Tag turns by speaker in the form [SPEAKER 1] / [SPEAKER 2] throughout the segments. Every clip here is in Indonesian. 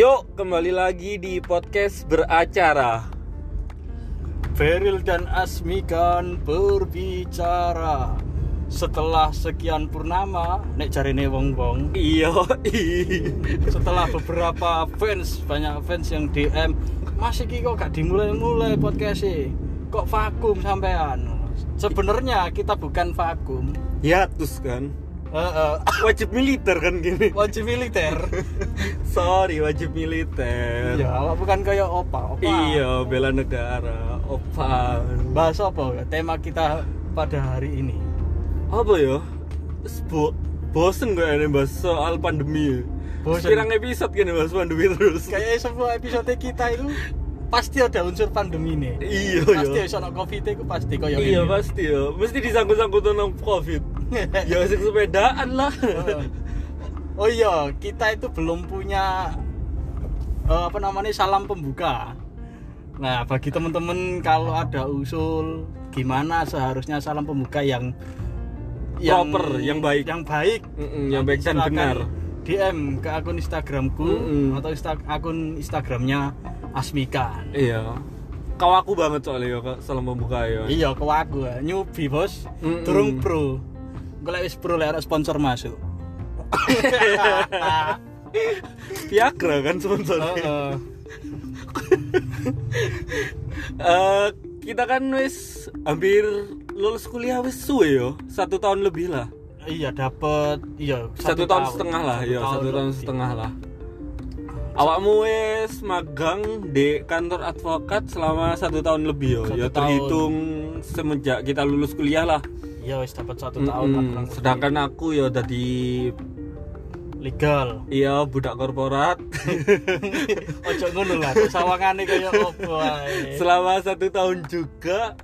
[SPEAKER 1] Yuk, kembali lagi di podcast beracara.
[SPEAKER 2] Feril dan Asmikan berbicara. Setelah sekian purnama nek jarine wong-wong.
[SPEAKER 1] Iya,
[SPEAKER 2] setelah beberapa fans banyak fans yang DM masih ki kok gak dimulai-mulai podcast kok vakum sampean? Sebenarnya kita bukan vakum.
[SPEAKER 1] Hiatus kan.
[SPEAKER 2] Heeh.
[SPEAKER 1] Wajib militer kan gini.
[SPEAKER 2] wajib militer
[SPEAKER 1] Sorry, wajib militer.
[SPEAKER 2] ya awak bukan kayak opa opa
[SPEAKER 1] Iya, bela negara. Opa.
[SPEAKER 2] bahas apa tema kita pada hari ini
[SPEAKER 1] Apa ya? Bo bosen gue ini bahas soal pandemi.
[SPEAKER 2] Bosen.
[SPEAKER 1] Pirang episode kan bahas pandemi terus.
[SPEAKER 2] kayak semua episode kita itu pasti ada unsur pandemi nih
[SPEAKER 1] Iya,
[SPEAKER 2] pasti
[SPEAKER 1] iya.
[SPEAKER 2] ada covid itu pasti kayak
[SPEAKER 1] Iya
[SPEAKER 2] gini.
[SPEAKER 1] pasti ya, mesti disangkut-sangkut tentang covid. Ya asik sepedaan lah.
[SPEAKER 2] oh iya kita itu belum punya eh, apa namanya salam pembuka nah bagi temen-temen kalau ada usul gimana seharusnya salam pembuka yang
[SPEAKER 1] Proper, yang baik.
[SPEAKER 2] yang baik
[SPEAKER 1] Mm-mm, yang baik dan benar.
[SPEAKER 2] DM ke akun Instagramku
[SPEAKER 1] Mm-mm.
[SPEAKER 2] atau insta- akun Instagramnya Asmika
[SPEAKER 1] Iya. Kau aku banget soalnya ya salam pembuka ya.
[SPEAKER 2] iya ke aku nyubi bos
[SPEAKER 1] Mm-mm.
[SPEAKER 2] turung pro gue wis pro lek ada sponsor masuk
[SPEAKER 1] Viagra kan sponsornya.
[SPEAKER 2] Heeh.
[SPEAKER 1] Eh, kita kan wis hampir lulus kuliah wis suwe yo, satu tahun lebih lah.
[SPEAKER 2] iya dapat iya
[SPEAKER 1] Satu, tahun, setengah lah, ya satu tahun
[SPEAKER 2] lebih.
[SPEAKER 1] setengah lah. Awakmu wis magang di kantor advokat selama satu tahun lebih yo,
[SPEAKER 2] Satu
[SPEAKER 1] ya
[SPEAKER 2] tahun.
[SPEAKER 1] terhitung semenjak kita lulus kuliah lah.
[SPEAKER 2] Iya wis dapat satu tahun kurang lebih.
[SPEAKER 1] Sedangkan aku ya tadi
[SPEAKER 2] legal.
[SPEAKER 1] Iya budak korporat.
[SPEAKER 2] Ojo ngono lah sawangane kaya opo
[SPEAKER 1] selama satu tahun juga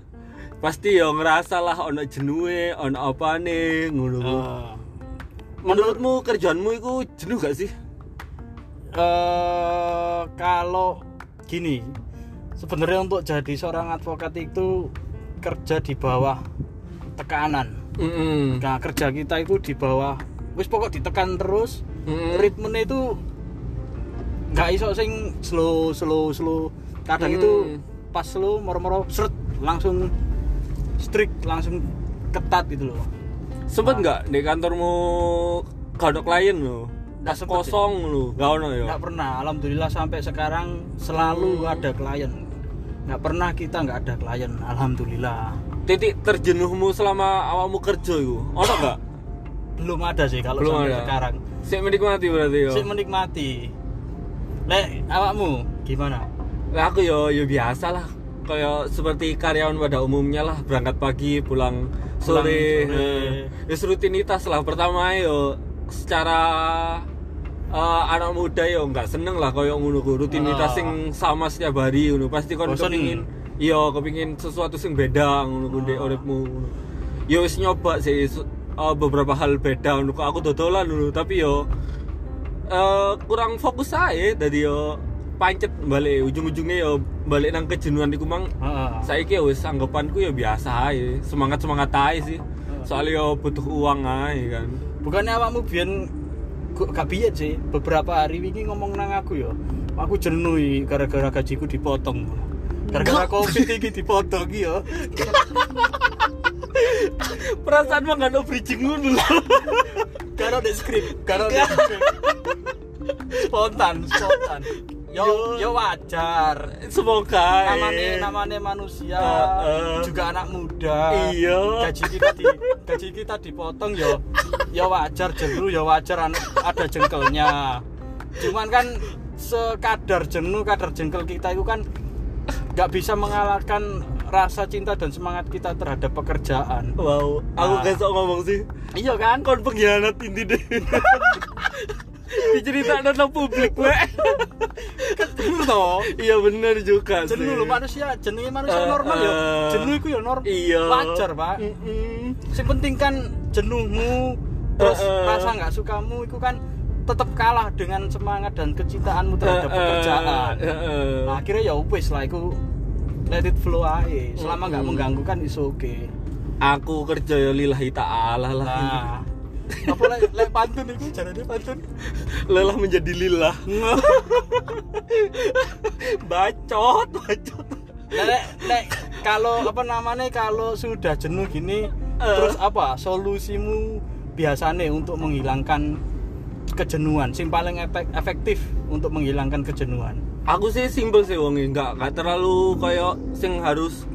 [SPEAKER 1] pasti ya ngerasa lah ono jenuhe ono apa nih ngono.
[SPEAKER 2] Eh,
[SPEAKER 1] menurutmu kerjaanmu itu jenuh gak sih?
[SPEAKER 2] Eh, kalau gini sebenarnya untuk jadi seorang advokat itu kerja di bawah tekanan.
[SPEAKER 1] Mm-mm.
[SPEAKER 2] nah kerja kita itu di bawah wis pokok ditekan terus
[SPEAKER 1] Mm-mm.
[SPEAKER 2] ritmenya itu nggak iso sing slow slow slow. Kadang
[SPEAKER 1] Hmm.
[SPEAKER 2] itu pas slow moro-moro seret langsung strict langsung ketat gitu loh.
[SPEAKER 1] Sempet nggak? Di kantormu gak ada klien lo
[SPEAKER 2] Nggak sempet
[SPEAKER 1] kosong lo gak ono ya?
[SPEAKER 2] Nggak pernah. Alhamdulillah sampai sekarang selalu ada klien. Nggak pernah kita nggak ada klien. Alhamdulillah
[SPEAKER 1] titik terjenuhmu selama awakmu kerja itu ono gak
[SPEAKER 2] belum ada sih kalau
[SPEAKER 1] Belum
[SPEAKER 2] sampai
[SPEAKER 1] ada.
[SPEAKER 2] sekarang.
[SPEAKER 1] Sih menikmati berarti ya
[SPEAKER 2] sih menikmati. Lek awakmu gimana?
[SPEAKER 1] Lah aku yo yo biasa lah. Kayak seperti karyawan pada umumnya lah. Berangkat pagi pulang sore,
[SPEAKER 2] sore.
[SPEAKER 1] Eh, rutinitas lah. Pertama yo secara eh, anak muda yo nggak seneng lah kayak ngono ku rutinitas
[SPEAKER 2] Ah.
[SPEAKER 1] sing sama setiap hari ngono pasti kon kepingin iya kepingin sesuatu sing beda ngono ku ndek
[SPEAKER 2] Ah.
[SPEAKER 1] uripmu ngono. yo wis nyoba sih eh, beberapa hal beda ngono ku. aku dodolan dulu tapi yo eh, kurang fokus aja dari yo pancet balik ujung-ujungnya yo balik nang kejenuhan iku mang
[SPEAKER 2] Heeh.
[SPEAKER 1] saiki ya wis anggapanku ya biasa aja semangat semangat aja sih soalnya yo butuh uang aja kan
[SPEAKER 2] bukannya awakmu biyen gak biyen sih? Beberapa hari ini ngomong nang aku ya aku jenuh gara-gara gajiku dipotong. Gara-gara covid iki dipotong ya.
[SPEAKER 1] Perasaan mah gak ada bridging dulu
[SPEAKER 2] di skrip karo di skrip spontan spontan. Yo yo. wajar.
[SPEAKER 1] Semoga
[SPEAKER 2] namanya namanya manusia
[SPEAKER 1] Heeh.
[SPEAKER 2] juga anak muda.
[SPEAKER 1] Iya.
[SPEAKER 2] gaji kita di gaji kita dipotong yo yo wajar jenuh yo wajar anu- ada jengkelnya. Cuman kan sekadar jenuh kadar jengkel kita itu kan nggak bisa mengalahkan rasa cinta dan semangat kita terhadap pekerjaan.
[SPEAKER 1] Wow aku
[SPEAKER 2] Nah.
[SPEAKER 1] gak sok ngomong sih.
[SPEAKER 2] Iya kan?
[SPEAKER 1] Kon pengkhianat inti deh. Diceritakan nang publik
[SPEAKER 2] jenuh toh
[SPEAKER 1] iya bener juga sih.
[SPEAKER 2] jenuh lho manusia. Jenuhnya manusia
[SPEAKER 1] Eh,
[SPEAKER 2] normal ya.
[SPEAKER 1] eh.
[SPEAKER 2] jenuh itu ya normal
[SPEAKER 1] iya.
[SPEAKER 2] Wajar pak.
[SPEAKER 1] Mm-mm.
[SPEAKER 2] yang penting kan jenuhmu terus
[SPEAKER 1] Eh, eh.
[SPEAKER 2] rasa nggak sukamu itu kan tetap kalah dengan semangat dan kecintaanmu terhadap
[SPEAKER 1] Eh,
[SPEAKER 2] pekerjaan. nah akhirnya ya wis lah itu let it flow aja selama nggak mengganggu kan is oke
[SPEAKER 1] aku kerja ya lillahi ta'ala lah.
[SPEAKER 2] Nah apa lek lek pantun iku? Jarane pantun.
[SPEAKER 1] Lelah menjadi lillah. Bacot bacot.
[SPEAKER 2] Lek lek kalau apa namanya kalau sudah jenuh gini
[SPEAKER 1] Eh.
[SPEAKER 2] terus apa solusimu biasanya untuk menghilangkan kejenuhan. Sing paling efek- efektif untuk menghilangkan kejenuhan.
[SPEAKER 1] Aku sih simpel sih wongi nggak nggak terlalu kayak sing harus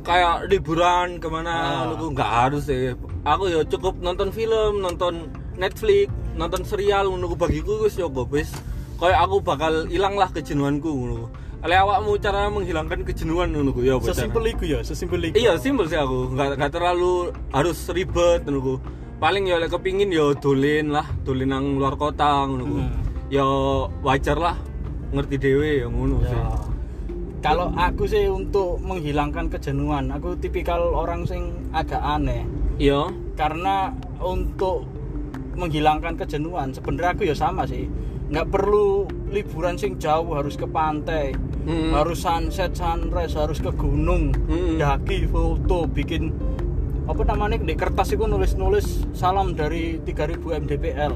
[SPEAKER 1] kayak liburan ke mana
[SPEAKER 2] Ah.
[SPEAKER 1] lu nggak harus sih. Aku ya cukup nonton film nonton Netflix nonton serial menunggu bagiku wis cukup wis. Kayak aku bakal hilang lah kejenuhanku ngono oleh awakmu cara menghilangkan kejenuhan ngono ku, ya
[SPEAKER 2] sesimpel itu ya sesimpel itu
[SPEAKER 1] iya simpel sih aku. Nggak nggak terlalu harus ribet ngono ku. Paling ya lek kepingin ya dolin lah dolin nang luar kota ngono.
[SPEAKER 2] Hmm.
[SPEAKER 1] ya wajar lah ngerti dewe ya ngono sih
[SPEAKER 2] Ya. Kalau aku sih untuk menghilangkan kejenuhan, aku tipikal orang sing agak aneh.
[SPEAKER 1] iya
[SPEAKER 2] Karena untuk menghilangkan kejenuhan, sebenarnya aku ya sama sih. Nggak perlu liburan sing jauh harus ke pantai,
[SPEAKER 1] Mm.
[SPEAKER 2] harus sunset, sunrise, harus ke gunung,
[SPEAKER 1] Mm.
[SPEAKER 2] daki, foto, bikin apa namanya? Di kertas itu nulis-nulis salam dari 3000 mdpl.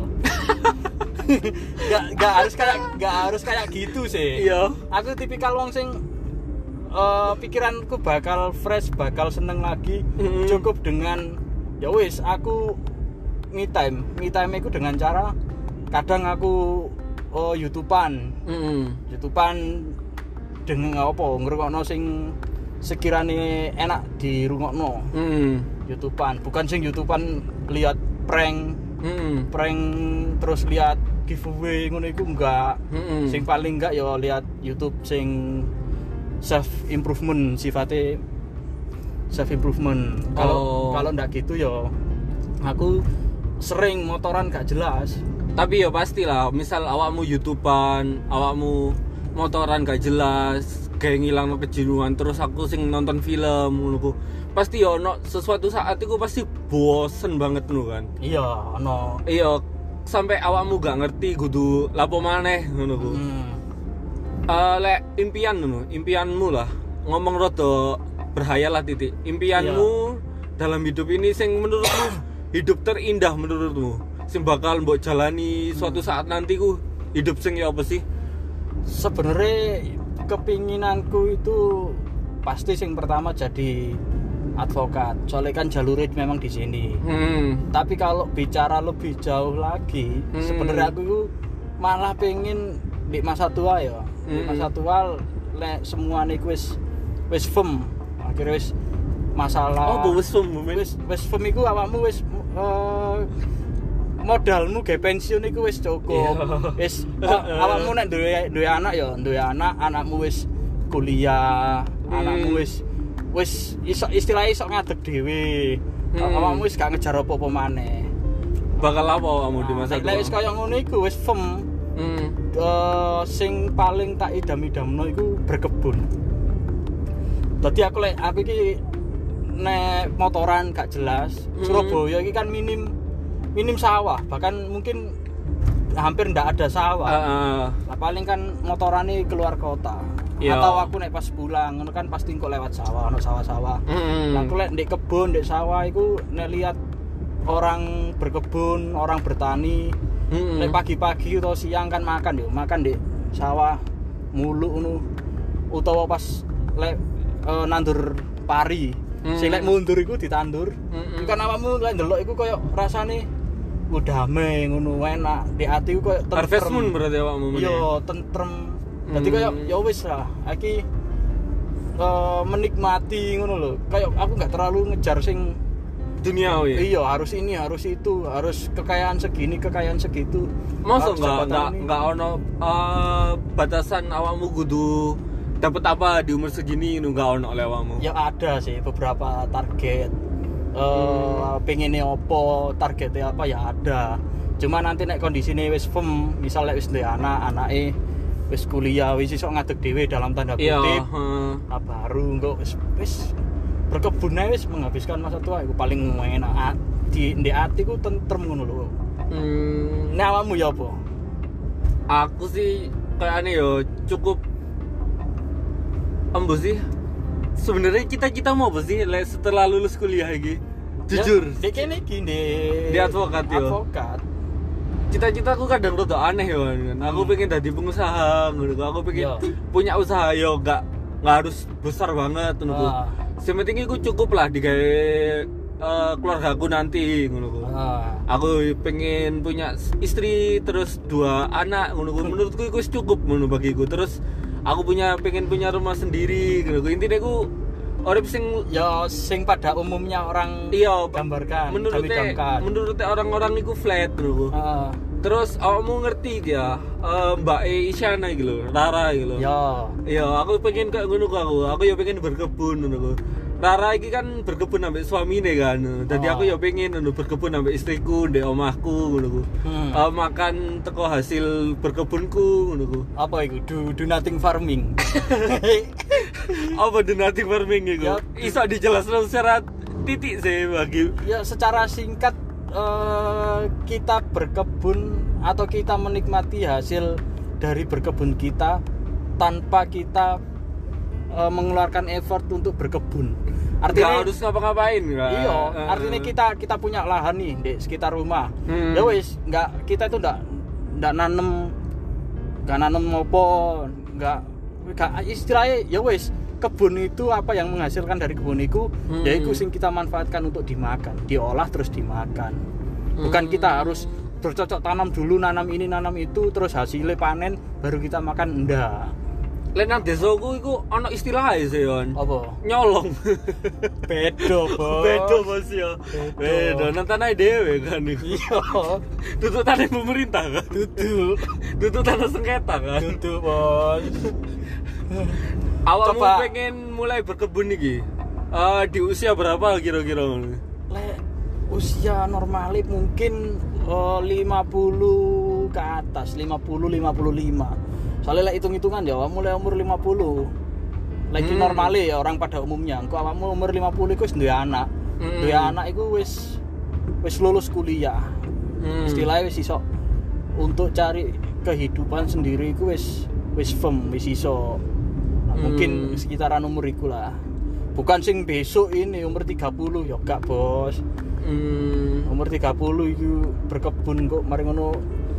[SPEAKER 2] Gak, gak harus kayak gak harus kayak gitu sih.
[SPEAKER 1] Iya.
[SPEAKER 2] Aku tipikal wong sing eh, pikiranku bakal fresh bakal seneng lagi
[SPEAKER 1] Mm.
[SPEAKER 2] cukup dengan ya wis aku me time. Me time aku dengan cara kadang aku oh youtubean.
[SPEAKER 1] Mm
[SPEAKER 2] youtubean dengan apa? Ngrungokno sing sekiranya enak dirungokno.
[SPEAKER 1] Mm
[SPEAKER 2] youtubean. Bukan sing youtubean lihat prank
[SPEAKER 1] mm
[SPEAKER 2] prank terus lihat giveaway ngono iku enggak.
[SPEAKER 1] Mm-mm.
[SPEAKER 2] sing paling enggak ya lihat YouTube sing self improvement sifatnya self improvement. Kalau
[SPEAKER 1] Oh.
[SPEAKER 2] kalau ndak gitu ya aku sering motoran gak jelas.
[SPEAKER 1] Tapi ya pastilah misal awakmu youtubean awakmu motoran gak jelas kayak ngilang kejenuhan terus aku sing nonton film ngono pasti ya ono sesuatu saat itu pasti bosen banget nu kan?
[SPEAKER 2] Iya no
[SPEAKER 1] iya sampai awakmu gak ngerti kudu lapo maneh ngono ku.
[SPEAKER 2] Hmm.
[SPEAKER 1] Eh, lek impian ngono. Impianmu lah. Ngomong rodo berhayal lah titik. Impianmu dalam hidup ini sing menurutmu hidup terindah menurutmu? Sing bakal mbok jalani suatu saat nanti ku hidup sing ya apa sih?
[SPEAKER 2] Sebenarnya kepinginanku itu pasti sing pertama jadi advokat. Soalnya kan jalurnya memang di sini.
[SPEAKER 1] Hmm.
[SPEAKER 2] Tapi kalau bicara lebih jauh lagi
[SPEAKER 1] Hmm.
[SPEAKER 2] sebenarnya aku itu malah pengen di masa tua ya. Di
[SPEAKER 1] Hmm.
[SPEAKER 2] masa tua le, semua nih wis wis firm. Akhirnya wis masalah.
[SPEAKER 1] Oh wis sum
[SPEAKER 2] wis wis firm iku awakmu wis eh, modalmu ge pensiun iku wis cukup
[SPEAKER 1] Iya.
[SPEAKER 2] wis awakmu nek duwe duwe anak ya duwe anak anakmu wis kuliah
[SPEAKER 1] Hmm.
[SPEAKER 2] anakmu wis wis iso istilahnya iso ngadeg dhewe
[SPEAKER 1] Hmm.
[SPEAKER 2] awakmu wis gak ngejar apa-apa maneh
[SPEAKER 1] bakal apa kamu di masa
[SPEAKER 2] Nek wis
[SPEAKER 1] tua
[SPEAKER 2] kaya ngono iku wis firm
[SPEAKER 1] hmm
[SPEAKER 2] eh, sing paling tak idam-idamno iku berkebun. Dadi aku lek aku iki nek motoran gak jelas,
[SPEAKER 1] Hmm.
[SPEAKER 2] Surabaya iki kan minim minim sawah, bahkan mungkin hampir ndak ada sawah.
[SPEAKER 1] Ah, ah.
[SPEAKER 2] Nah, paling kan motorane keluar kota.
[SPEAKER 1] Iya.
[SPEAKER 2] Atau aku nek pas pulang, kan pasti kok lewat sawah, ono sawah-sawah.
[SPEAKER 1] Hmm.
[SPEAKER 2] Nah, aku lek di kebun, di sawah iku nek lihat orang berkebun, orang bertani,
[SPEAKER 1] Hmm.
[SPEAKER 2] Lek pagi-pagi atau siang kan makan yo, makan di sawah mulu ngono. Utawa pas lek eh, nandur pari.
[SPEAKER 1] Hmm.
[SPEAKER 2] Sing lek mundur iku ditandur.
[SPEAKER 1] Hmm.
[SPEAKER 2] Iku kan awakmu lek ndelok iku koyo rasane oh damai ngono enak. Di ati iku koyo
[SPEAKER 1] Harvest Moon berarti awakmu.
[SPEAKER 2] Iya, tentrem. Dadi
[SPEAKER 1] Hmm.
[SPEAKER 2] koyo ya wis lah, iki eh, menikmati ngono lho. Kayak aku nggak terlalu ngejar sing
[SPEAKER 1] duniawi
[SPEAKER 2] Iya harus ini harus itu harus kekayaan segini kekayaan segitu.
[SPEAKER 1] Masa nggak nggak
[SPEAKER 2] ini.
[SPEAKER 1] nggak ono eh, batasan awakmu kudu dapat apa di umur segini nu nggak ono oleh awakmu.
[SPEAKER 2] Ya ada sih beberapa target.
[SPEAKER 1] Hmm.
[SPEAKER 2] pengennya opo targetnya apa ya ada. Cuma nanti nek kondisinya wis firm, misalnya wis duwe anak, wis kuliah, wis iso ngadeg dhewe dalam tanda
[SPEAKER 1] Iya,
[SPEAKER 2] kutip.
[SPEAKER 1] heeh.
[SPEAKER 2] Nah, baru engko wis wis berkebun wis menghabiskan masa tua iku paling enak di di ati ku tentrem ngono lho.
[SPEAKER 1] Hmm,
[SPEAKER 2] Nek awakmu ya apa?
[SPEAKER 1] aku sih kayaknya yo cukup embo sih. Sebenarnya kita kita mau apa sih setelah lulus kuliah lagi? Jujur.
[SPEAKER 2] Ya, di kene iki di
[SPEAKER 1] Di advokat, yo.
[SPEAKER 2] Advokat.
[SPEAKER 1] cita-citaku kadang rada aneh ya kan. Aku
[SPEAKER 2] Hmm.
[SPEAKER 1] pengen jadi pengusaha ngono. Aku pengen
[SPEAKER 2] Yo.
[SPEAKER 1] punya usaha yo gak nggak harus besar banget ngono.
[SPEAKER 2] Ah.
[SPEAKER 1] Yang penting iku cukup lah digawe eh, keluarga aku nanti ngono.
[SPEAKER 2] Ah.
[SPEAKER 1] Aku pengen punya istri terus dua anak ngono. ku. Menurutku itu cukup ngono bagiku. Terus aku punya pengen punya rumah sendiri ku. Intinya aku orang sing
[SPEAKER 2] Ya sing pada umumnya orang
[SPEAKER 1] iya
[SPEAKER 2] gambarkan,
[SPEAKER 1] menurutnya menurutnya orang-orang itu flat ku.
[SPEAKER 2] Ah.
[SPEAKER 1] Terus kamu ngerti dia eh, Mbak E Isyana gitu Rara gitu.
[SPEAKER 2] Ya.
[SPEAKER 1] Iya, aku pengen kayak ku aku. Aku ya pengen berkebun ku. Rara iki kan berkebun ambek suamine kan. Jadi
[SPEAKER 2] Oh.
[SPEAKER 1] aku ya pengen ngono berkebun ambek istriku, ndek omahku ngono ku.
[SPEAKER 2] Hmm.
[SPEAKER 1] Eh, makan teko hasil berkebunku ngono ku.
[SPEAKER 2] Apa itu? Do, do nothing farming.
[SPEAKER 1] Apa donati farming iku?
[SPEAKER 2] Ya.
[SPEAKER 1] Iso dijelaskan secara titik sih bagi
[SPEAKER 2] ya secara singkat eh, kita berkebun atau kita menikmati hasil dari berkebun kita tanpa kita eh, mengeluarkan effort untuk berkebun. Artinya
[SPEAKER 1] harus ngapa-ngapain?
[SPEAKER 2] Iya,
[SPEAKER 1] Eh,
[SPEAKER 2] artinya kita kita punya lahan nih di sekitar rumah.
[SPEAKER 1] Hmm.
[SPEAKER 2] Ya wis, nggak kita itu nggak nggak nanem nggak nanem apa, nggak nggak istilahnya ya wis kebun itu apa yang menghasilkan dari kebun itu
[SPEAKER 1] Hmm.
[SPEAKER 2] ya itu sing kita manfaatkan untuk dimakan, diolah terus dimakan. Bukan
[SPEAKER 1] Hmm.
[SPEAKER 2] kita harus bercocok tanam dulu nanam ini nanam itu terus hasilnya panen baru kita makan enggak.
[SPEAKER 1] Lek nang desaku iku ana istilah ae sih, Yon.
[SPEAKER 2] Apa?
[SPEAKER 1] Nyolong.
[SPEAKER 2] Bedo, Bos.
[SPEAKER 1] Bedo bos ya.
[SPEAKER 2] Bedo.
[SPEAKER 1] Nang tanah dhewe kan iku.
[SPEAKER 2] Iya.
[SPEAKER 1] Tutup tanah pemerintah kan.
[SPEAKER 2] Duduk.
[SPEAKER 1] Tutup tanah sengketa kan.
[SPEAKER 2] Duduk, Bos.
[SPEAKER 1] Awakmu
[SPEAKER 2] Coba.
[SPEAKER 1] pengen mulai berkebun iki. Eh di usia berapa kira-kira?
[SPEAKER 2] Lek usia normal mungkin eh, 50 ke atas, 50 55. Soalnya lek hitung-hitungan ya mulai umur 50. Lagi
[SPEAKER 1] Hmm.
[SPEAKER 2] normale ya orang pada umumnya. Engko awakmu umur 50 iku wis duwe anak.
[SPEAKER 1] Hmm.
[SPEAKER 2] Duwe anak iku wis wis lulus kuliah.
[SPEAKER 1] Hmm.
[SPEAKER 2] Istilahnya wis iso untuk cari kehidupan sendiri iku wis wis firm, wis iso. Nah, mungkin
[SPEAKER 1] Hmm.
[SPEAKER 2] sekitaran umur iku lah. Bukan sing besok ini umur 30 ya gak, Bos.
[SPEAKER 1] Hmm.
[SPEAKER 2] Umur 30 iku berkebun kok mari ngono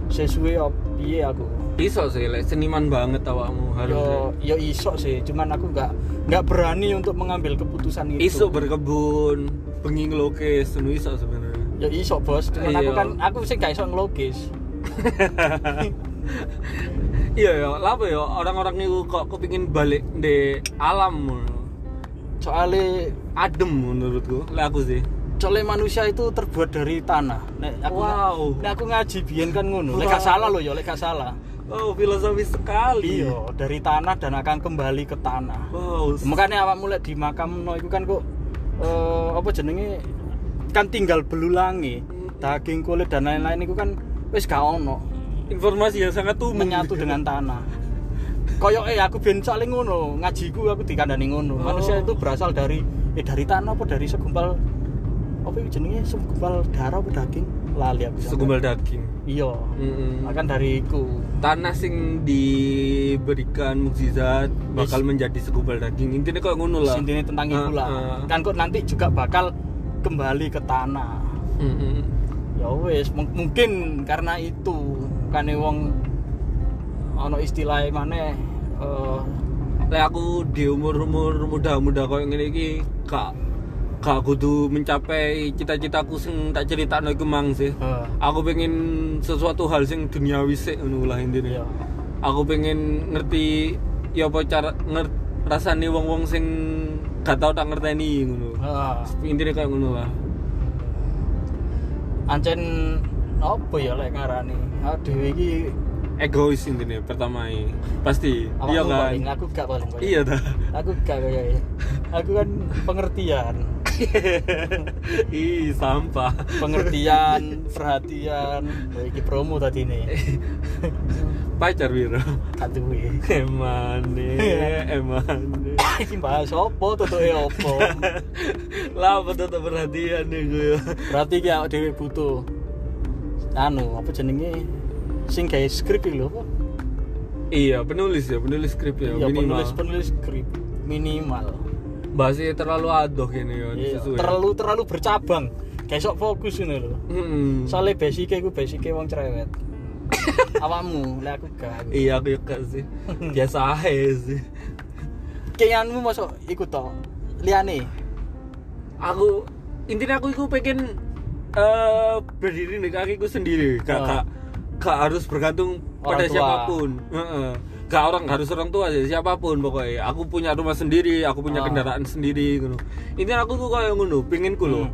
[SPEAKER 2] sesuai piye aku.
[SPEAKER 1] Iso sih, lek seniman banget awakmu
[SPEAKER 2] Yo
[SPEAKER 1] harusnya.
[SPEAKER 2] yo iso sih, cuman aku nggak nggak berani untuk mengambil keputusan itu.
[SPEAKER 1] Iso berkebun, bengi ngelukis, ngono iso sebenarnya.
[SPEAKER 2] Ya iso, Bos. Cuman aku
[SPEAKER 1] Iya.
[SPEAKER 2] kan aku sih gak iso ngelukis.
[SPEAKER 1] Iya ya, apa ya orang-orang itu kok kepingin balik di alam.
[SPEAKER 2] Soalnya
[SPEAKER 1] adem menurutku lek aku sih
[SPEAKER 2] soalnya manusia itu terbuat dari tanah. Nek aku
[SPEAKER 1] Wow.
[SPEAKER 2] nek aku ngaji biyen kan ngono. Lek gak
[SPEAKER 1] Wow.
[SPEAKER 2] salah loh ya, lek gak salah.
[SPEAKER 1] oh filosofis sekali
[SPEAKER 2] Iya, dari tanah dan akan kembali ke tanah.
[SPEAKER 1] wow
[SPEAKER 2] Makanya awak mulai di makam no itu kan kok eh, apa jenenge kan tinggal belulangi daging kulit dan lain-lain itu kan wis gak ono
[SPEAKER 1] informasi yang sangat umum
[SPEAKER 2] menyatu dengan tanah. Koyo eh aku ben soalnya ngono, ngajiku aku dikandani ngono.
[SPEAKER 1] Oh.
[SPEAKER 2] Manusia itu berasal dari eh dari tanah apa dari segumpal apa itu jenenge segumpal darah apa daging? Lali aku.
[SPEAKER 1] segumpal daging
[SPEAKER 2] Iya.
[SPEAKER 1] Mm-mm.
[SPEAKER 2] Makan dari iku.
[SPEAKER 1] tanah sing diberikan mukjizat bakal
[SPEAKER 2] Yes.
[SPEAKER 1] menjadi segumpal daging intinya kok ngono lah
[SPEAKER 2] Intinya tentang iku lah.
[SPEAKER 1] ah.
[SPEAKER 2] Kan kok nanti juga bakal kembali ke tanah.
[SPEAKER 1] Mm-mm.
[SPEAKER 2] ya wes mung- mungkin karena itu kan wong ono istilah mana eh
[SPEAKER 1] Lek aku di umur-umur muda-muda koyo ngene iki gak gak kudu mencapai cita-citaku sing tak critakno iku mang sih.
[SPEAKER 2] eh,
[SPEAKER 1] Aku pengen sesuatu hal sing duniawi sih ngono lah intine.
[SPEAKER 2] iya
[SPEAKER 1] Aku pengen ngerti ya apa cara nger rasane wong-wong sing gak tau tak ngerteni ngono.
[SPEAKER 2] Eh,
[SPEAKER 1] Intine kayak ngono lah.
[SPEAKER 2] ancen apa ya lek ngarani aduh iki
[SPEAKER 1] Egois intine pertama ini. Pasti.
[SPEAKER 2] awakmu
[SPEAKER 1] iya kan?
[SPEAKER 2] paling aku gak paling.
[SPEAKER 1] Iya dah.
[SPEAKER 2] aku gak kayak aku kan pengertian
[SPEAKER 1] Ih, sampah.
[SPEAKER 2] pengertian perhatian iki promo tadi nih
[SPEAKER 1] Pacar Wiro.
[SPEAKER 2] gak duwe
[SPEAKER 1] Emane, emane.
[SPEAKER 2] iki bahas opo tutuke opo
[SPEAKER 1] Lah tetep perhatian nih gue.
[SPEAKER 2] berarti ki awake dhewe butuh anu apa jenenge sing gawe skrip iki lho
[SPEAKER 1] Iya, penulis ya, penulis skrip ya,
[SPEAKER 2] Iya,
[SPEAKER 1] minimal.
[SPEAKER 2] penulis penulis skrip minimal
[SPEAKER 1] bahasnya terlalu adoh gini ya
[SPEAKER 2] Iya, terlalu terlalu bercabang. Kayak sok fokus ini loh
[SPEAKER 1] Mm-mm.
[SPEAKER 2] soalnya basicnya gue basicnya wong cerewet. Awakmu lah aku gak.
[SPEAKER 1] Iya aku juga sih. Biasa aja sih.
[SPEAKER 2] Keinginanmu masuk ikut toh liane
[SPEAKER 1] aku intinya aku itu pengen eh berdiri di kakiku sendiri. Gak,
[SPEAKER 2] Oh.
[SPEAKER 1] gak, gak harus bergantung
[SPEAKER 2] Orang
[SPEAKER 1] pada
[SPEAKER 2] tua.
[SPEAKER 1] siapa pun. Heeh. Gak orang gak harus orang tua sih siapa pun pokoknya aku punya rumah sendiri aku punya
[SPEAKER 2] Oh.
[SPEAKER 1] kendaraan sendiri gitu intinya aku tuh kayak ngono pinginku loh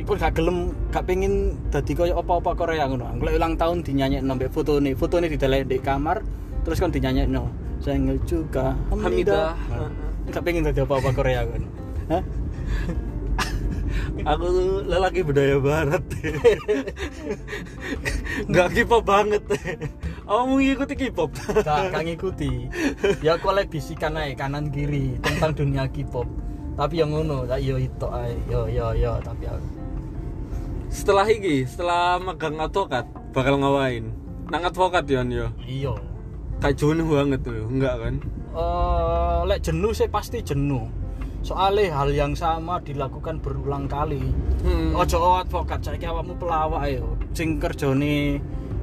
[SPEAKER 2] Iku gak gelem, gak pengen dadi koyo apa-apa Korea ngono. Anggo ulang tahun dinyanyi nombek fotone, fotone didelek di kamar, terus kan dinyanyi no. Saya juga
[SPEAKER 1] Hamidah.
[SPEAKER 2] Hamidah. Gak pengen dadi apa-apa Korea kan. Hah?
[SPEAKER 1] aku tuh lelaki budaya barat nggak K-pop banget kamu mau ngikuti K-pop
[SPEAKER 2] Gak, gak ngikuti. Ya kolek bisikan ae kanan kiri tentang dunia K-pop. Tapi yang ngono, tak yo itu ae. Yo yo yo, tapi aku
[SPEAKER 1] setelah ini setelah magang advokat bakal ngawain nang advokat ya yo
[SPEAKER 2] iya.
[SPEAKER 1] kayak jenuh banget tuh enggak kan
[SPEAKER 2] Eh, lek jenuh sih pasti jenuh. Soalnya hal yang sama dilakukan berulang kali.
[SPEAKER 1] Hmm.
[SPEAKER 2] Ojo advokat saiki awakmu pelawak ayo. Sing kerjane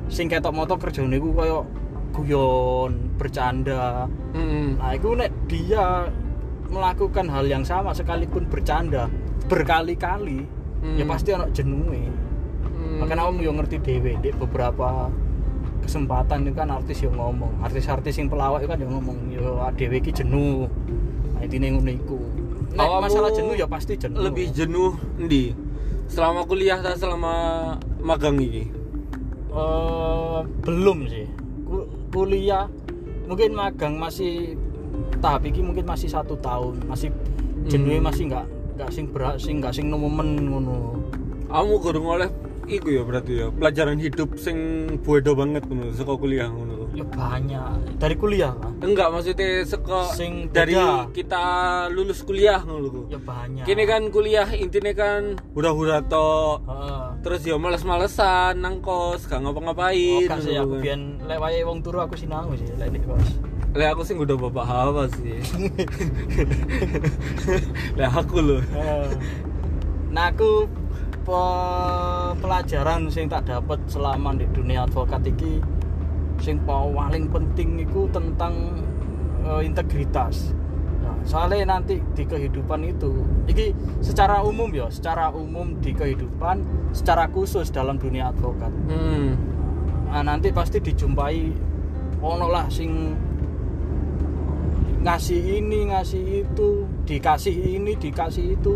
[SPEAKER 2] sing ketok moto kerjane ku koyo guyon, bercanda.
[SPEAKER 1] Mm-mm.
[SPEAKER 2] Nah, itu nek dia melakukan hal yang sama sekalipun bercanda berkali-kali,
[SPEAKER 1] Hmm.
[SPEAKER 2] ya pasti ono jenuhe.
[SPEAKER 1] Hmm.
[SPEAKER 2] Makanya kamu yo ngerti dhewe di beberapa kesempatan itu kan artis yang ngomong, artis-artis yang pelawak itu kan yang ngomong yo dhewe iki jenuh. Nah, intine ngono iku. Nek
[SPEAKER 1] Awakmu
[SPEAKER 2] masalah jenuh ya pasti jenuh.
[SPEAKER 1] lebih jenuh ndi selama kuliah atau selama magang ini
[SPEAKER 2] Belum sih. Ku- kuliah mungkin magang masih tahap ini mungkin masih satu tahun. Masih jenuhnya
[SPEAKER 1] Hmm.
[SPEAKER 2] masih nggak nggak sing berat sing nggak sing nemen ngono.
[SPEAKER 1] Kamu kurang oleh iku ya berarti ya pelajaran hidup sing bodoh banget ngono saka kuliah ngono
[SPEAKER 2] ya banyak dari kuliah lah
[SPEAKER 1] enggak maksudnya saka
[SPEAKER 2] Sing
[SPEAKER 1] dari
[SPEAKER 2] beda.
[SPEAKER 1] kita lulus kuliah ngono
[SPEAKER 2] ya banyak
[SPEAKER 1] kini kan kuliah intinya kan hura-hura tok
[SPEAKER 2] Heeh.
[SPEAKER 1] terus ya males-malesan nang kos gak
[SPEAKER 2] Oh,
[SPEAKER 1] ngapa-ngapain
[SPEAKER 2] gak sih aku
[SPEAKER 1] kan.
[SPEAKER 2] biyen lek wayahe wong turu aku sinau sih lek di kos.
[SPEAKER 1] Lah aku sih udah bapak hawa sih. Lah aku loh.
[SPEAKER 2] Nah aku pe- pelajaran sing tak dapat selama di dunia advokat iki sing paling penting itu tentang eh, integritas. Nah, soalnya nanti di kehidupan itu, iki secara umum ya, secara umum di kehidupan, secara khusus dalam dunia advokat.
[SPEAKER 1] Hmm.
[SPEAKER 2] Nah, nanti pasti dijumpai ono lah sing ngasih ini ngasih itu dikasih ini dikasih itu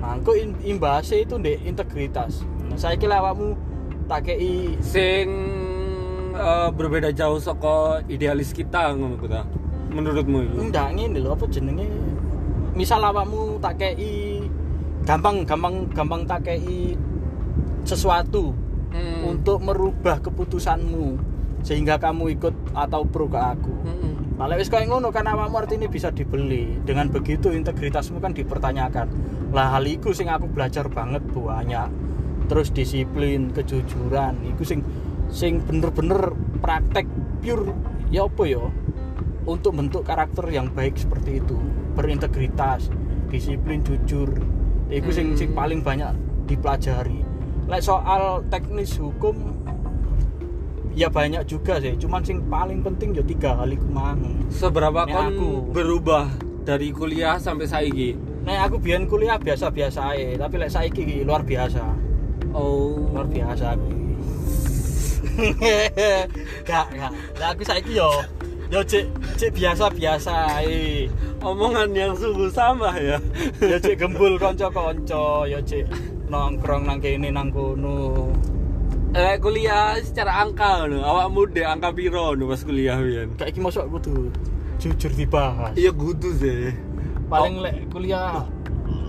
[SPEAKER 2] nah kok imbasnya itu ndek integritas nah, saya kira awakmu tak kei
[SPEAKER 1] Sing eh, berbeda jauh saka idealis kita ngono. Menurutmu itu?
[SPEAKER 2] ndak ngene lho apa jenenge misal awakmu tak kei gampang gampang gampang tak kei sesuatu
[SPEAKER 1] Hmm.
[SPEAKER 2] untuk merubah keputusanmu sehingga kamu ikut atau pro ke aku
[SPEAKER 1] Hmm.
[SPEAKER 2] Nah, wis kayak ngono kan awakmu artinya bisa dibeli. Dengan begitu integritasmu kan dipertanyakan. Lah hal iku sing aku belajar banget banyak. Terus disiplin, kejujuran, iku sing sing bener-bener praktek pure ya apa ya? Untuk bentuk karakter yang baik seperti itu, berintegritas, disiplin, jujur. Iku sing sing
[SPEAKER 1] Hmm.
[SPEAKER 2] paling banyak dipelajari. Lek soal teknis hukum ya banyak juga sih cuman sing paling penting ya tiga kali kumang
[SPEAKER 1] Seberapa kon
[SPEAKER 2] aku.
[SPEAKER 1] berubah dari kuliah sampai saiki?
[SPEAKER 2] nah aku biyen kuliah biasa-biasa aja tapi lek saiki iki luar biasa
[SPEAKER 1] Oh.
[SPEAKER 2] luar biasa aku. Gak gak lah aku saiki yo yo cek cek biasa-biasa ae
[SPEAKER 1] Omongan yang sungguh sama ya.
[SPEAKER 2] yo cek gembul konco-konco yo cek nongkrong nang kene nang kono
[SPEAKER 1] Eh kuliah secara angka no. Awak muda angka piro no pas kuliah Wian?
[SPEAKER 2] kayak iki mosok kudu jujur dibahas
[SPEAKER 1] Iya kudu sih.
[SPEAKER 2] paling lek kuliah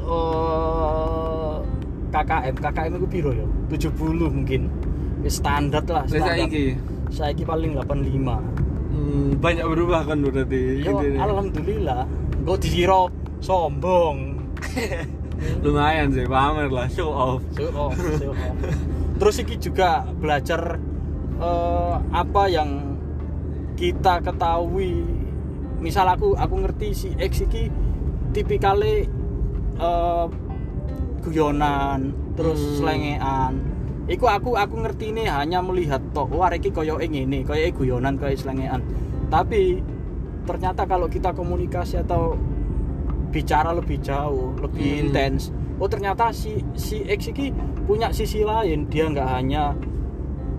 [SPEAKER 2] eh KKM KKM itu piro ya 70 mungkin Wis standar lah standar
[SPEAKER 1] saiki.
[SPEAKER 2] saiki paling 85
[SPEAKER 1] Hmm, banyak berubah kan berarti.
[SPEAKER 2] yo
[SPEAKER 1] intinya.
[SPEAKER 2] alhamdulillah kok dikira sombong
[SPEAKER 1] Lumayan sih, pamer lah, show off.
[SPEAKER 2] show off, show off. terus iki juga belajar eh, apa yang kita ketahui misal aku aku ngerti si X iki tipikale eh, guyonan terus
[SPEAKER 1] Hmm.
[SPEAKER 2] selengean iku aku aku ngerti ini hanya melihat tok wah iki koyo ngene koyo guyonan koyo selengean. Tapi ternyata kalau kita komunikasi atau bicara lebih jauh lebih
[SPEAKER 1] Hmm.
[SPEAKER 2] intens oh ternyata si si X ini punya sisi lain. Dia nggak hanya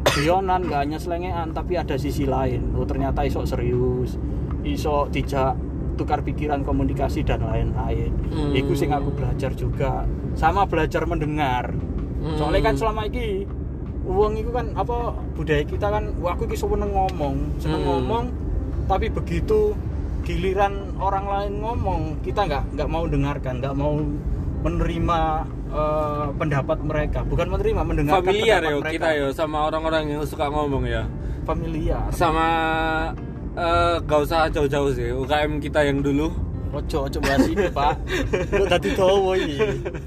[SPEAKER 2] guyonan nggak hanya selengean tapi ada sisi lain. Oh ternyata iso serius iso tidak tukar pikiran komunikasi dan lain-lain.
[SPEAKER 1] Hmm.
[SPEAKER 2] itu sing aku belajar juga. Sama belajar mendengar
[SPEAKER 1] Hmm.
[SPEAKER 2] soalnya kan selama ini uang itu kan apa budaya kita kan wah aku iki seneng ngomong seneng
[SPEAKER 1] Hmm.
[SPEAKER 2] ngomong tapi begitu giliran orang lain ngomong kita nggak nggak mau dengarkan nggak mau menerima eh, pendapat mereka bukan menerima mendengarkan
[SPEAKER 1] familiar
[SPEAKER 2] pendapat
[SPEAKER 1] ya
[SPEAKER 2] mereka.
[SPEAKER 1] kita ya sama orang-orang yang suka ngomong ya
[SPEAKER 2] familiar
[SPEAKER 1] sama eh gak usah jauh-jauh sih UKM kita yang dulu
[SPEAKER 2] ojo ojo bahas ini pak. Lu tadi tahu ini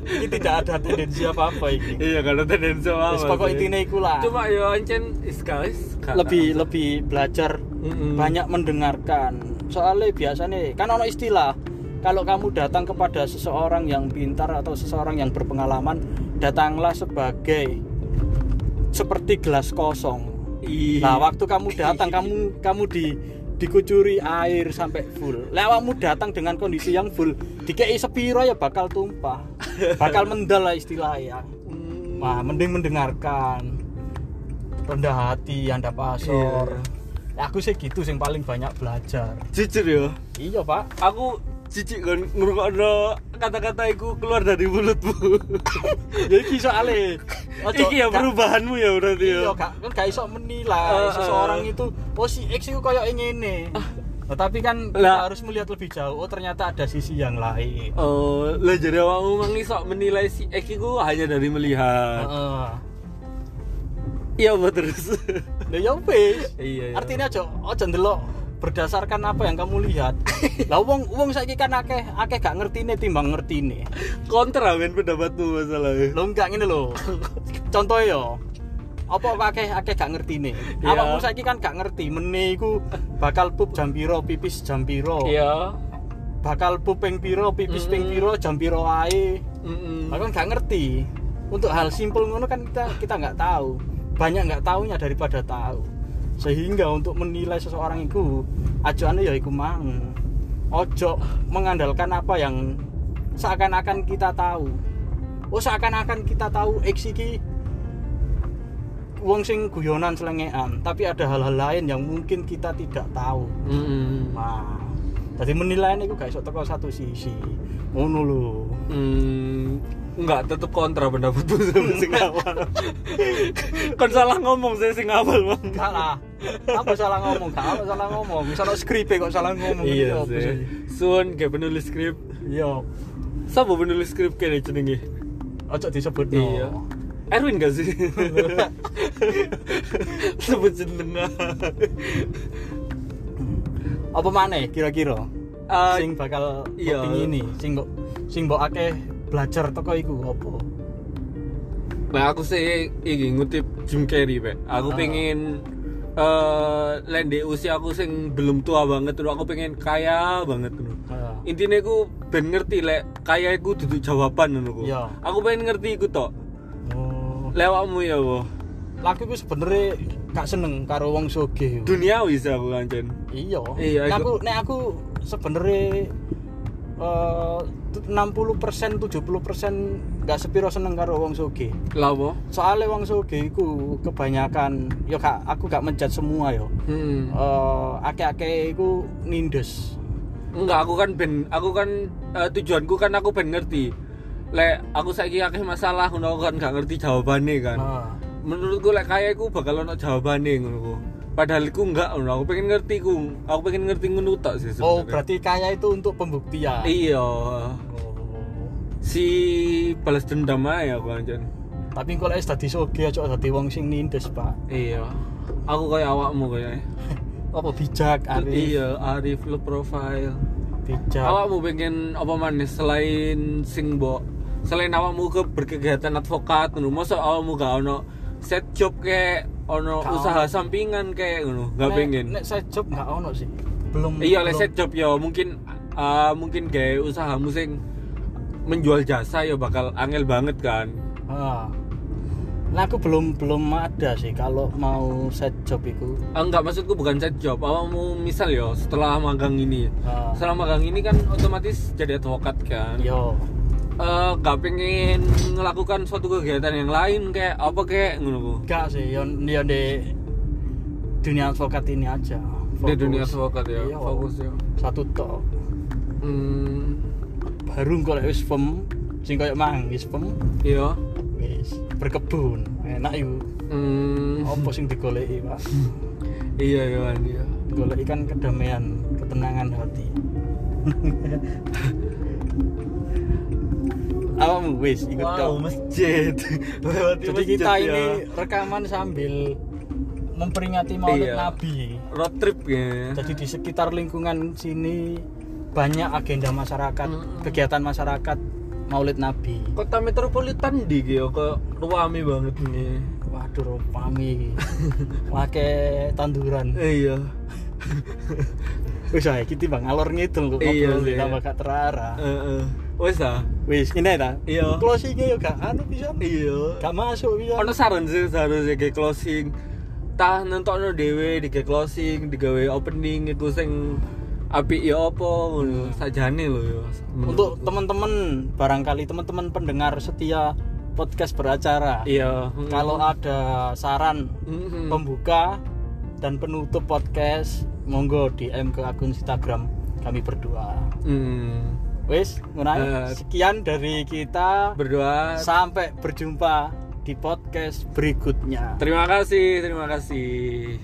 [SPEAKER 2] ini tidak ada tendensi apa apa ini
[SPEAKER 1] iya kalau tendensi apa
[SPEAKER 2] Wis pokok intinya iku lah.
[SPEAKER 1] Cuma ya ancen iskalis
[SPEAKER 2] lebih lebih belajar
[SPEAKER 1] Mm-mm.
[SPEAKER 2] banyak mendengarkan. Soalnya biasanya kan ono istilah kalau kamu datang kepada seseorang yang pintar atau seseorang yang berpengalaman datanglah sebagai seperti gelas kosong.
[SPEAKER 1] Iya.
[SPEAKER 2] nah waktu kamu datang kamu kamu di dikucuri air sampai full lewatmu datang dengan kondisi yang full dikei sepiro ya bakal tumpah bakal mendal lah istilahnya
[SPEAKER 1] Hmm.
[SPEAKER 2] Wah, mending mendengarkan rendah hati, anda pasor. Ya, aku sih gitu sing paling banyak belajar.
[SPEAKER 1] jujur ya
[SPEAKER 2] Iya, Pak.
[SPEAKER 1] aku cici kan ngrungokno kata-kata iku keluar dari mulutmu
[SPEAKER 2] Ya iki soalnya ojo-
[SPEAKER 1] iki ya perubahanmu ya berarti ya
[SPEAKER 2] Iya, gak kan gak iso menilai
[SPEAKER 1] Eh,
[SPEAKER 2] seseorang itu oh si X itu kayak ngene. Nah, tapi kan kita
[SPEAKER 1] Lah.
[SPEAKER 2] harus melihat lebih jauh. Oh, ternyata ada sisi yang lain.
[SPEAKER 1] Oh, lah jadi awakmu mang iso menilai si X iku hanya dari melihat.
[SPEAKER 2] Heeh.
[SPEAKER 1] Iya, apa terus?
[SPEAKER 2] Lah ya wis.
[SPEAKER 1] Iya, iya.
[SPEAKER 2] Artinya aja aja ndelok berdasarkan apa yang kamu lihat. Lah wong wong saiki kan akeh akeh gak ngertine timbang ngertine.
[SPEAKER 1] Kontra men pendapatmu masalahnya.
[SPEAKER 2] Lo enggak ngene lho. Contoh ya. Apa akeh akeh gak ngertine.
[SPEAKER 1] Iya.
[SPEAKER 2] Awakmu saiki kan gak ngerti mene iku bakal pup jam piro, pipis jam piro.
[SPEAKER 1] Iya.
[SPEAKER 2] Bakal pup ping piro, pipis ping
[SPEAKER 1] Mm.
[SPEAKER 2] piro, jam piro ae.
[SPEAKER 1] Mm-mm.
[SPEAKER 2] Aku kan gak ngerti. Untuk hal simpel ngono kan kita kita nggak tahu. Banyak nggak tahunya daripada tahu. Sehingga untuk menilai seseorang itu ajaannya ya iku mang. Ojo mengandalkan apa yang seakan-akan kita tahu. Oh seakan-akan kita tahu X iki wong sing guyonan selengean, tapi ada hal-hal lain yang mungkin kita tidak tahu.
[SPEAKER 1] Mm-mm.
[SPEAKER 2] Nah, jadi menilai ini gak iso teko satu sisi. Ngono lho.
[SPEAKER 1] Hmm, enggak tetep kontra pendapatmu sama sing awal. kan salah ngomong saya sing awal, Bang.
[SPEAKER 2] salah apa salah ngomong kalau salah ngomong misalnya skrip kok salah ngomong
[SPEAKER 1] Iya
[SPEAKER 2] Apa
[SPEAKER 1] sih. Sun kayak penulis skrip.
[SPEAKER 2] iya
[SPEAKER 1] Siapa penulis skrip kene jenenge?
[SPEAKER 2] ojo disebut
[SPEAKER 1] Iya. Erwin gak sih? Sebut jeneng.
[SPEAKER 2] apa mana kira-kira
[SPEAKER 1] Ah,
[SPEAKER 2] sing bakal
[SPEAKER 1] iya.
[SPEAKER 2] ini sing sing mbok akeh belajar teko iku apa
[SPEAKER 1] Nah aku sih iki ngutip Jim Carrey, Pak. Aku
[SPEAKER 2] Ah.
[SPEAKER 1] pengen eh lende usia aku sing belum tua banget dulu aku pengen kaya banget dulu.
[SPEAKER 2] Ah.
[SPEAKER 1] Intinya aku ben ngerti lek kaya iku duduk jawaban ku.
[SPEAKER 2] Iya.
[SPEAKER 1] Aku pengen ngerti iku tok.
[SPEAKER 2] oh
[SPEAKER 1] Lewatmu ya, Wo.
[SPEAKER 2] laku iku sebenarnya gak seneng karo wong sugih
[SPEAKER 1] Duniawi sih aku kancen.
[SPEAKER 2] iya
[SPEAKER 1] Iya,
[SPEAKER 2] aku nek aku sebenarnya eh 60% 70% gak sepiro seneng karo wong sugih
[SPEAKER 1] Lawo.
[SPEAKER 2] soalnya wong sugih iku kebanyakan ya gak aku gak menjat semua yo
[SPEAKER 1] Hmm.
[SPEAKER 2] Eh ake-ake iku nindes
[SPEAKER 1] Enggak, aku kan ben aku kan eh, tujuanku kan aku ben ngerti. Lek aku saiki akeh masalah ngono kan gak ngerti jawabannya kan.
[SPEAKER 2] nah,
[SPEAKER 1] menurutku lek kaya iku bakal ono jawabane ngono. Padahal iku enggak. Aku pengen ngerti ku. Aku pengen ngerti ngono tok sih
[SPEAKER 2] oh
[SPEAKER 1] sebenarnya.
[SPEAKER 2] berarti kaya itu untuk pembuktian
[SPEAKER 1] Iya.
[SPEAKER 2] Oh.
[SPEAKER 1] Si balas dendam aja aku anjen.
[SPEAKER 2] tapi kalau es tadi sugih aja tadi wong sing nindes pak
[SPEAKER 1] Iya. Aku kayak awakmu kayak.
[SPEAKER 2] apa bijak arif
[SPEAKER 1] Iya, Arif lo profile.
[SPEAKER 2] bijak
[SPEAKER 1] Awakmu pengen apa manis selain sing mbok selain awakmu ke berkegiatan advokat ngono. Masa awakmu gak ono set job kayak ono
[SPEAKER 2] Gak
[SPEAKER 1] usaha
[SPEAKER 2] ono.
[SPEAKER 1] sampingan kayak ngono. Gak
[SPEAKER 2] Nek-
[SPEAKER 1] pengen.
[SPEAKER 2] nek saya job nggak ono sih belum
[SPEAKER 1] Iya,
[SPEAKER 2] belum-
[SPEAKER 1] leset job ya mungkin ah, mungkin kayak usaha musik menjual jasa ya bakal angel banget kan
[SPEAKER 2] Ah. Nah, aku belum belum ada sih kalau mau set job itu.
[SPEAKER 1] Ah, enggak maksudku bukan set job awakmu misal yo setelah magang ini
[SPEAKER 2] Ah.
[SPEAKER 1] setelah magang ini kan otomatis jadi advokat kan
[SPEAKER 2] Yo,
[SPEAKER 1] Eh, gak pengen melakukan suatu kegiatan yang lain kayak apa kayak ngono
[SPEAKER 2] enggak sih, yo, yo di dunia advokat ini aja.
[SPEAKER 1] di
[SPEAKER 2] Fokus.
[SPEAKER 1] dunia advokat ya
[SPEAKER 2] Iya.
[SPEAKER 1] fokus ya
[SPEAKER 2] Satu tok.
[SPEAKER 1] hmm,
[SPEAKER 2] Baru lek wis pem sing koyo mang wis pem
[SPEAKER 1] iya
[SPEAKER 2] wis berkebun. Enak yuk.
[SPEAKER 1] hmm,
[SPEAKER 2] Apa sing digoleki, Pak?
[SPEAKER 1] iya iya iya
[SPEAKER 2] Goleki kan kedamaian, ketenangan hati. Awakmu wis ikut
[SPEAKER 1] wow masjid Lewati
[SPEAKER 2] Jadi
[SPEAKER 1] masjid
[SPEAKER 2] kita
[SPEAKER 1] ya.
[SPEAKER 2] ini rekaman sambil memperingati Maulid
[SPEAKER 1] Iya.
[SPEAKER 2] Nabi.
[SPEAKER 1] road trip ya
[SPEAKER 2] Jadi di sekitar lingkungan sini banyak agenda masyarakat,
[SPEAKER 1] Mm-mm.
[SPEAKER 2] kegiatan masyarakat Maulid Nabi.
[SPEAKER 1] kota metropolitan di gitu kok ruame banget nih
[SPEAKER 2] Waduh, pami. Wake tanduran.
[SPEAKER 1] Iya
[SPEAKER 2] Wis ae kita Bang alor ngidul kok
[SPEAKER 1] Iya
[SPEAKER 2] ngobrol
[SPEAKER 1] sih.
[SPEAKER 2] tambah gak terarah.
[SPEAKER 1] Heeh. wes ah
[SPEAKER 2] Wis, ini ta.
[SPEAKER 1] Iya.
[SPEAKER 2] Closingnya yo gak anu bisa.
[SPEAKER 1] iya
[SPEAKER 2] Gak masuk bisa.
[SPEAKER 1] ono saran sih seharusnya kayak closing tah nentokno dhewe di closing digawe opening iku sing apik ya apa ngono sajane lho ya
[SPEAKER 2] Untuk teman-teman barangkali teman-teman pendengar setia podcast beracara.
[SPEAKER 1] iya
[SPEAKER 2] Kalau ada saran
[SPEAKER 1] Mm-mm.
[SPEAKER 2] pembuka dan penutup podcast, monggo DM ke akun Instagram kami berdua.
[SPEAKER 1] Mm.
[SPEAKER 2] Wis.
[SPEAKER 1] Eh.
[SPEAKER 2] Sekian dari kita.
[SPEAKER 1] berdoa
[SPEAKER 2] Sampai berjumpa di podcast berikutnya.
[SPEAKER 1] terima kasih terima kasih